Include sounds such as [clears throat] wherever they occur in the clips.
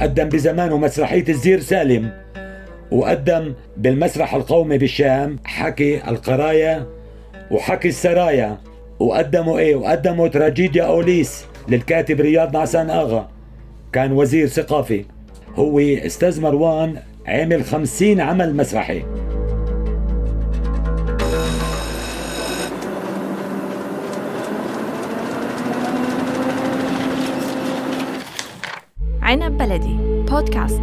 قدم بزمانه مسرحية الزير سالم وقدم بالمسرح القومي بالشام حكي القرايا وحكي السرايا. وقدموا إيه؟ وقدموا تراجيديا أوليس للكاتب رياض نعسان آغا كان وزير ثقافي. هو أستاذ مروان عمل خمسين عمل مسرحي. عنب بلدي بودكاست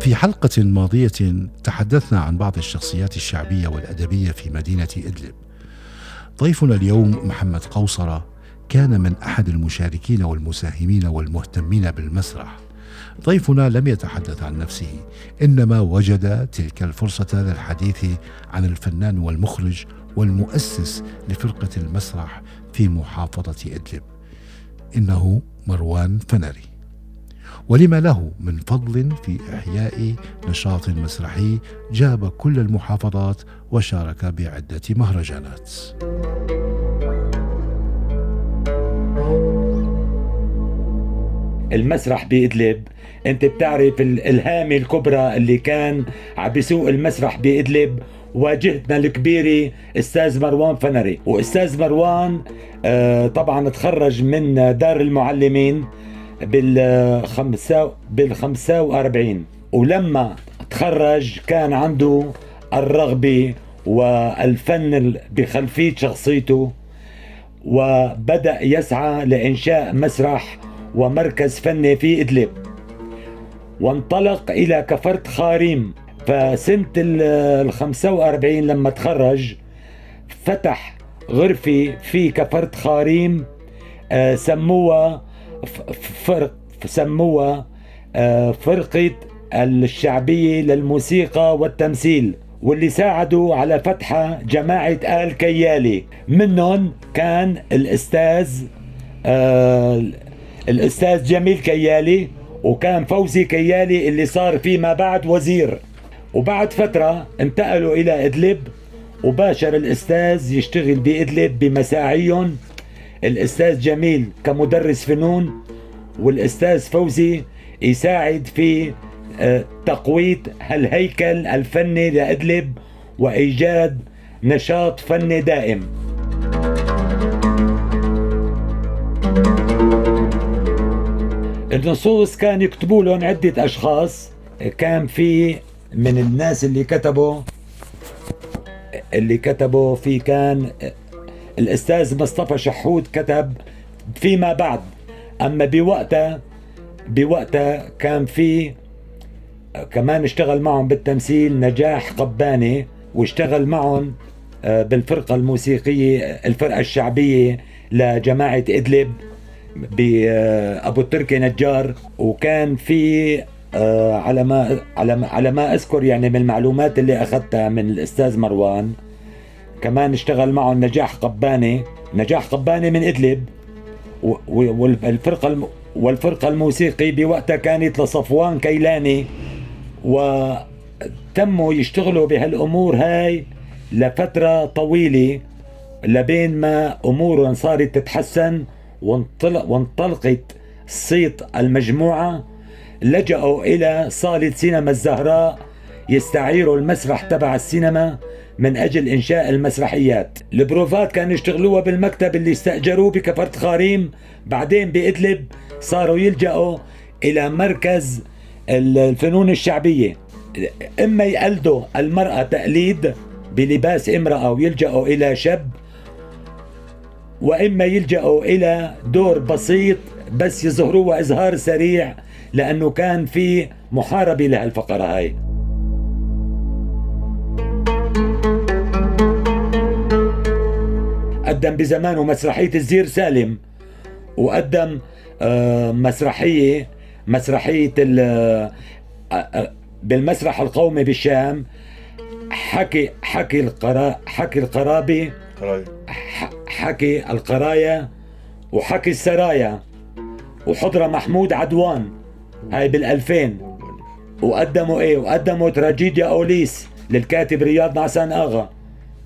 في حلقة ماضية تحدثنا عن بعض الشخصيات الشعبية والأدبية في مدينة إدلب. ضيفنا اليوم محمد قوصرة كان من أحد المشاركين والمساهمين والمهتمين بالمسرح. ضيفنا لم يتحدث عن نفسه إنما وجد تلك الفرصة للحديث عن الفنان والمخرج والمؤسس لفرقة المسرح في محافظة إدلب إنه مروان فنري. ولما له من فضل في إحياء نشاط مسرحي جاب كل المحافظات وشارك بعدة مهرجانات. المسرح بإدلب. أنت بتعرف الالهامة الكبرى اللي كان عم بيسوق المسرح بإدلب واجهتنا الكبيرة أستاذ مروان فنري. وأستاذ مروان آه طبعا تخرج من دار المعلمين بالخمسة بالخمسة وأربعين. ولما تخرج كان عنده الرغبة والفن بخلفية شخصيته وبدأ يسعى لإنشاء مسرح ومركز فني في إدلب. وانطلق إلى كفرت خاريم فسنة ال 45 لما تخرج فتح غرفة في كفرت خاريم آه، سموها فرق سموها آه، فرقة الشعبية للموسيقى والتمثيل واللي ساعدوا على فتحها جماعة آل كيالي. منهم كان الأستاذ آه الأستاذ جميل كيالي وكان فوزي كيالي اللي صار فيما بعد وزير. وبعد فترة انتقلوا إلى إدلب وباشر الأستاذ يشتغل بإدلب بمساعيهم. الأستاذ جميل كمدرس فنون والأستاذ فوزي يساعد في آه، تقوية هالهيكل الفني لإدلب وإيجاد نشاط فني دائم. النصوص كان يكتبوا لهم عدة أشخاص كان في من الناس اللي كتبوا اللي كتبوا في كان الأستاذ مصطفى شحود كتب فيما بعد. أما بوقتها بوقتها كان في كمان اشتغل معهم بالتمثيل نجاح قباني واشتغل معهم آه، بالفرقة الموسيقية الفرقة الشعبية لجماعة إدلب. بأبو التركي نجار وكان في آه، على ما على ما على ما أذكر يعني من المعلومات اللي أخذتها من الأستاذ مروان كمان اشتغل معه نجاح قباني نجاح قباني من إدلب والفرقة والفرقة الموسيقي بوقتها كانت لصفوان كيلاني وتموا يشتغلوا بهالأمور هاي لفترة طويلة لبين ما أمورهم صارت تتحسن. وانطلق وانطلقت صيت المجموعة لجأوا إلى صالة سينما الزهراء يستعيروا المسرح تبع السينما من أجل إنشاء المسرحيات. البروفات كانوا يشتغلوها بالمكتب اللي استأجروه بكفرت خاريم بعدين بإدلب صاروا يلجأوا إلى مركز الفنون الشعبية. إما يقلدوا المرأة تقليد بلباس امرأة ويلجأوا إلى شاب وإما يلجأوا إلى دور بسيط بس يظهروه اظهار سريع لأنه كان في محاربة لهالفقره هاي. قدم بزمانه مسرحية الزير سالم وقدم آه، مسرحية مسرحية آه، آه، بالمسرح القومي بالشام حكي حكي القرا حكي القرابي حكي القرايا وحكي السرايا وحضرة محمود عدوان هاي بالألفين. وقدموا إيه؟ وقدموا تراجيديا أوليس للكاتب رياض نعسان آغا.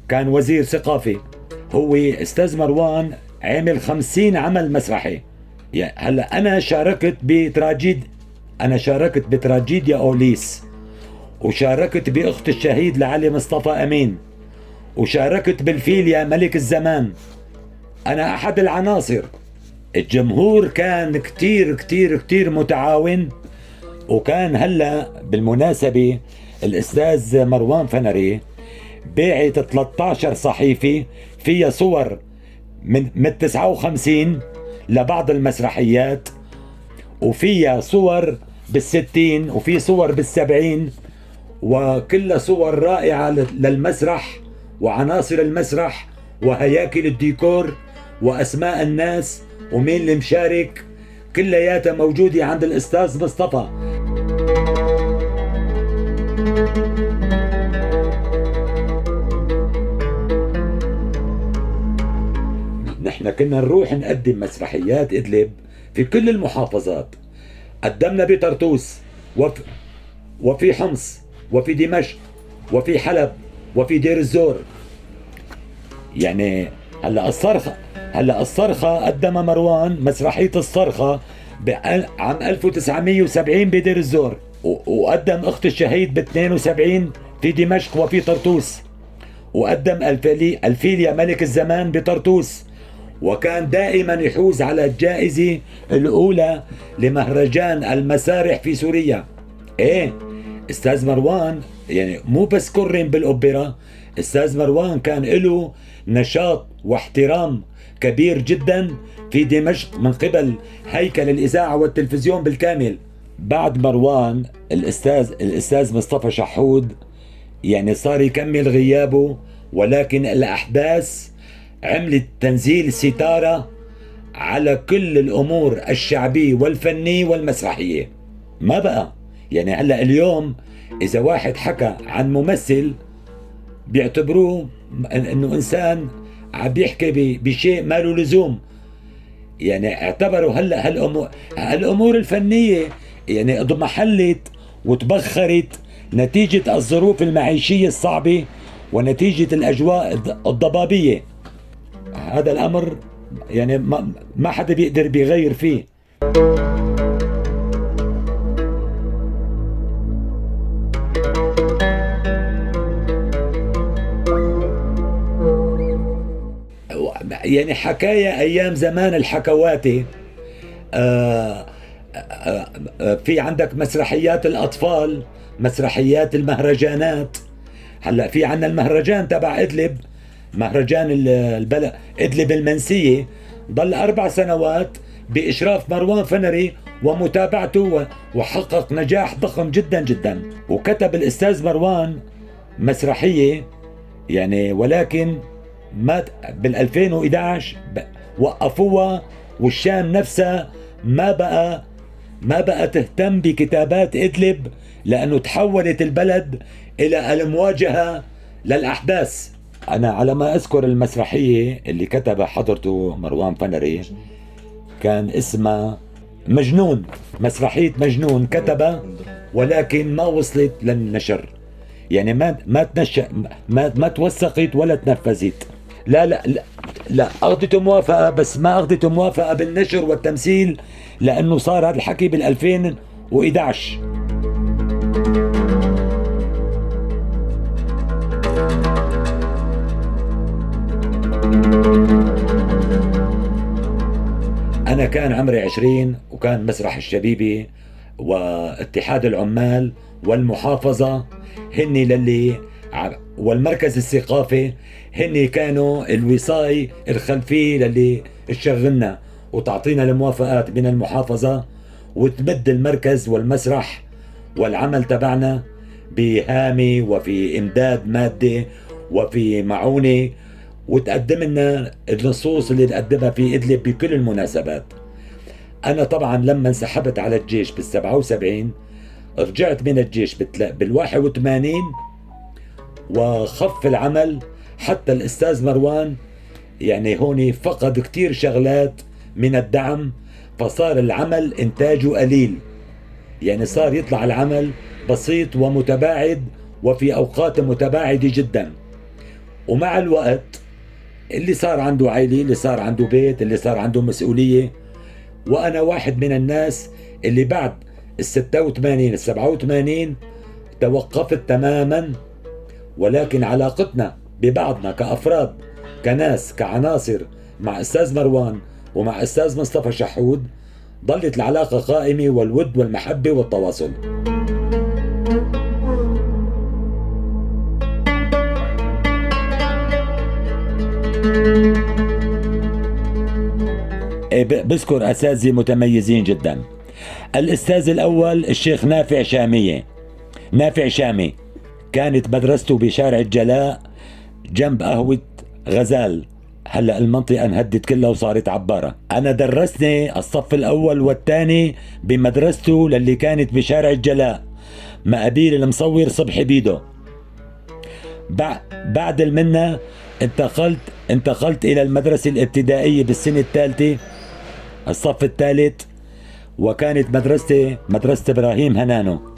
كان وزير ثقافي. هو أستاذ مروان عمل خمسين عمل مسرحي. يعني هلا أنا شاركت بتراجيد أنا شاركت بتراجيديا أوليس. وشاركت بأخت الشهيد لعلي مصطفى أمين. وشاركت بالفيل يا ملك الزمان. أنا أحد العناصر. الجمهور كان كتير كتير كتير متعاون وكان هلأ بالمناسبة الأستاذ مروان فنري باعت 13 صحيفة فيها صور من من 59 لبعض المسرحيات وفيها صور بالستين وفي صور بالسبعين وكلها صور رائعة للمسرح وعناصر المسرح وهياكل الديكور. وأسماء الناس ومين اللي مشارك كلياتها موجودة عند الأستاذ مصطفى. نحن كنا نروح نقدم مسرحيات إدلب في كل المحافظات. قدمنا بطرطوس وفي, وفي حمص وفي دمشق وفي حلب وفي دير الزور. يعني هلا الصرخة هلا الصرخة قدم مروان مسرحية الصرخة عام 1970 بدير الزور. وقدم أخت الشهيد ب 72 في دمشق وفي طرطوس. وقدم الفيليا ملك الزمان بطرطوس. وكان دائما يحوز على الجائزة الأولى لمهرجان المسارح في سوريا. إيه أستاذ مروان يعني مو بس كرم بالأوبرا أستاذ مروان كان له نشاط واحترام كبير جدا في دمشق من قبل هيكل الإذاعة والتلفزيون بالكامل. بعد مروان الاستاذ الأستاذ مصطفى شحود يعني صار يكمل غيابه ولكن الأحداث عملت تنزيل ستارة على كل الأمور الشعبية والفنية والمسرحية. ما بقى؟ يعني هلأ اليوم إذا واحد حكى عن ممثل بيعتبروه إنه إنسان عم بيحكي بشيء ما له لزوم. يعني اعتبروا هلأ هالامور هالأمور الفنية يعني اضمحلت وتبخرت نتيجة الظروف المعيشية الصعبة ونتيجة الأجواء الضبابية. هذا الأمر يعني ما, ما حدا بيقدر بيغير فيه. يعني حكاية أيام زمان الحكواتي. آه آه آه في عندك مسرحيات الأطفال مسرحيات المهرجانات. هلا في عندنا المهرجان تبع إدلب مهرجان البلد إدلب المنسية. ضل أربع سنوات بإشراف مروان فنري ومتابعته وحقق نجاح ضخم جدا جدا. وكتب الأستاذ مروان مسرحية يعني ولكن مات بال 2011 وقفوها والشام نفسها ما بقى ما بقى تهتم بكتابات إدلب لأنه تحولت البلد إلى المواجهة للأحداث. أنا على ما أذكر المسرحية اللي كتبها حضرته مروان فنري كان اسمها مجنون مسرحية مجنون كتبها ولكن ما وصلت للنشر. يعني ما ما تنشأ ما ما توثقت ولا تنفذت. لا لا لا, لا اخذت موافقة بس ما اخذت موافقة بالنشر والتمثيل لأنه صار هذا الحكي بال 2011 أنا كان عمري عشرين وكان مسرح الشبيبة واتحاد العمال والمحافظة هني للي والمركز الثقافي هن كانوا الوصاي الخلفي للي تشغلنا وتعطينا الموافقات من المحافظة وتمد المركز والمسرح والعمل تبعنا بهامي وفي إمداد مادي وفي معونة وتقدم لنا النصوص اللي تقدمها في إدلب بكل المناسبات. أنا طبعا لما انسحبت على الجيش بال 77 رجعت من الجيش بال 81 وخف العمل. حتى الأستاذ مروان يعني هون فقد كتير شغلات من الدعم فصار العمل إنتاجه قليل. يعني صار يطلع العمل بسيط ومتباعد وفي أوقات متباعدة جدا. ومع الوقت اللي صار عنده عائلة اللي صار عنده بيت اللي صار عنده مسؤولية وأنا واحد من الناس اللي بعد ال 86 ال 87 توقفت تماما ولكن علاقتنا ببعضنا كأفراد كناس كعناصر مع أستاذ مروان ومع أستاذ مصطفى شحود ظلت العلاقة قائمة والود والمحبة والتواصل. إيه، بذكر أساتذة متميزين جدا. الأستاذ الأول الشيخ نافع شامية. نافع شامي. كانت مدرسته بشارع الجلاء جنب قهوة غزال. هلأ المنطقة انهدت كلها وصارت عبارة. أنا درسني الصف الأول والثاني بمدرسته للي كانت بشارع الجلاء. مقابيل المصور صبحي بيدو بعد المنة انتقلت انتقلت إلى المدرسة الابتدائية بالسنة الثالثة الصف الثالث وكانت مدرستي مدرسة إبراهيم هنانو.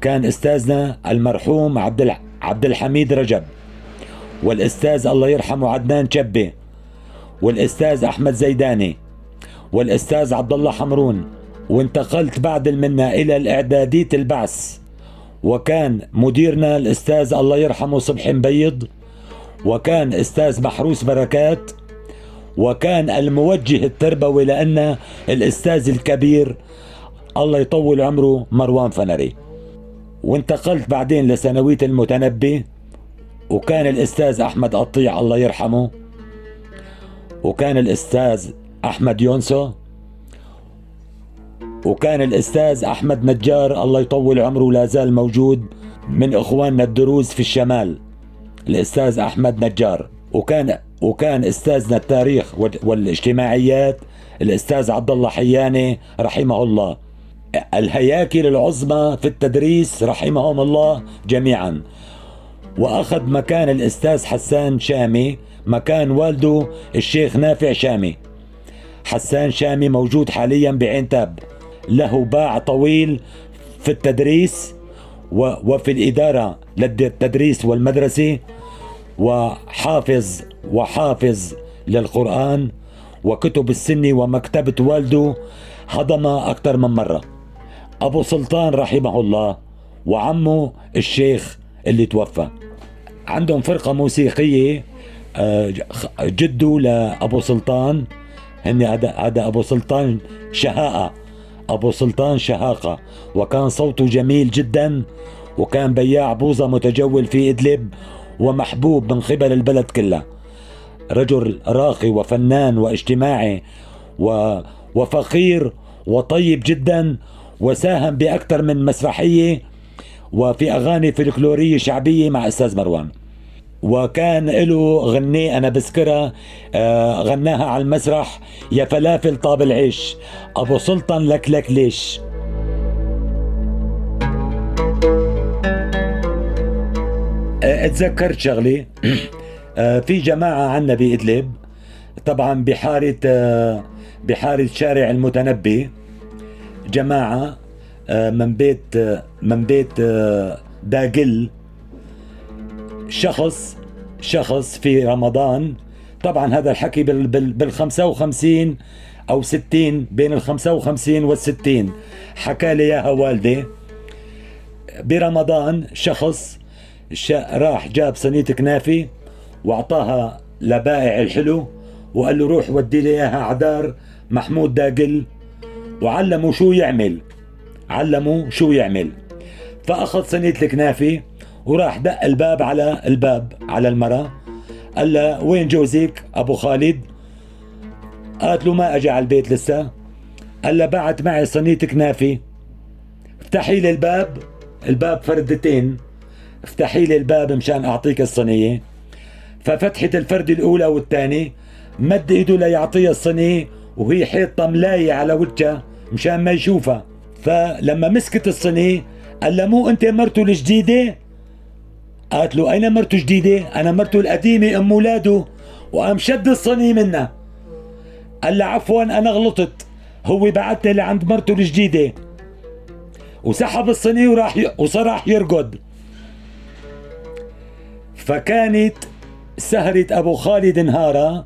كان أستاذنا المرحوم عبد عبد الحميد رجب. والأستاذ الله يرحمه عدنان شبة. والأستاذ أحمد زيداني. والأستاذ عبد الله حمرون. وانتقلت بعد المنة إلى الإعدادية البعث. وكان مديرنا الأستاذ الله يرحمه صبحي مبيض وكان أستاذ محروس بركات. وكان الموجه التربوي لأن الأستاذ الكبير الله يطول عمره مروان فنري. وانتقلت بعدين لثانوية المتنبي وكان الأستاذ أحمد قطيع الله يرحمه وكان الأستاذ أحمد يونسو وكان الأستاذ أحمد نجار الله يطول عمره لا زال موجود من إخواننا الدروز في الشمال الأستاذ أحمد نجار. وكان وكان أستاذنا التاريخ والاجتماعيات الأستاذ عبد الله حياني رحمه الله. الهياكل العظمى في التدريس رحمهم الله جميعا. وأخذ مكان الأستاذ حسان شامي مكان والده الشيخ نافع شامي. حسان شامي موجود حاليا بعين تاب له باع طويل في التدريس وفي الإدارة للتدريس والمدرسة وحافظ وحافظ للقرآن وكتب السنة ومكتبة والده هضمها أكثر من مرة. أبو سلطان رحمه الله وعمه الشيخ اللي توفى. عندهم فرقة موسيقية آه، جده لأبو سلطان. هن هذا هذا أبو سلطان شهاقة أبو سلطان شهاقة. وكان صوته جميل جدا. وكان بياع بوظة متجول في إدلب ومحبوب من قبل البلد كلها رجل راقي وفنان واجتماعي وفقير وطيب جدا. وساهم بأكثر من مسرحية وفي أغاني فلكلورية شعبية مع أستاذ مروان. وكان له غنية أنا بذكرها آه غناها على المسرح يا فلافل طاب العيش أبو سلطان لك لك ليش؟ آه اتذكرت شغلة [clears throat] آه في جماعة عنا بإدلب طبعا بحارة بحارة شارع المتنبي. جماعة آه، من بيت آه، من بيت آه، داقل. شخص شخص في رمضان. طبعا هذا الحكي بال بال بال 55 أو 60 بين ال 55 وال 60 حكى لي إياها والدي. برمضان شخص راح جاب صينية كنافي وأعطاها لبائع الحلو وقال له روح ودي لي إياها عدار محمود داقل. وعلمه شو يعمل. علمه شو يعمل. فأخذ صينية الكنافة وراح دق الباب على الباب على المرأة. قال لها وين جوزك؟ أبو خالد. قالت له ما أجى على البيت لسه. قال لها بعت معي صينية كنافة. افتحي لي الباب. الباب فردتين. افتحي لي الباب مشان أعطيك الصينية. ففتحت الفردة الأولى والثانية مد إيده ليعطيها الصينية وهي حيطة ملاية على وجهها. مشان ما يشوفها. فلما مسكت الصينية قال له مو أنت مرته الجديدة؟ قالت له أين مرته جديدة أنا مرته القديمة أم أولاده وقام شد الصينية منها. قال له عفوا أنا غلطت. هو بعتني لعند مرته الجديدة. وسحب الصينية وراح ي... وصراح يرقد. فكانت سهرة أبو خالد نهارا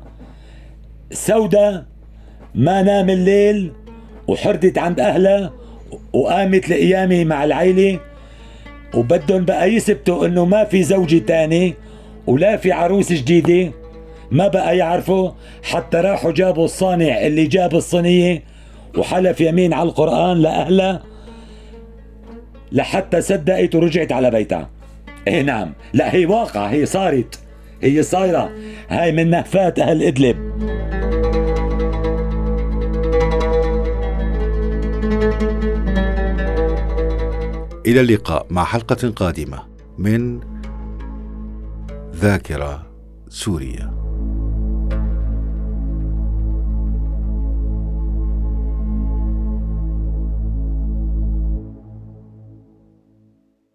سودة ما نام الليل وحردت عند أهلها وقامت لقيامي مع العيلة وبدهم بقى يثبتوا إنه ما في زوجة تاني ولا في عروس جديدة. ما بقى يعرفوا حتى راحوا جابوا الصانع اللي جاب الصينية وحلف يمين على القرآن لأهلها لحتى صدقت ورجعت على بيتها. إيه نعم. لا هي واقع هي صارت هي صايرة. هاي من نهفات أهل إدلب. إلى اللقاء مع حلقة قادمة من ذاكرة سوريا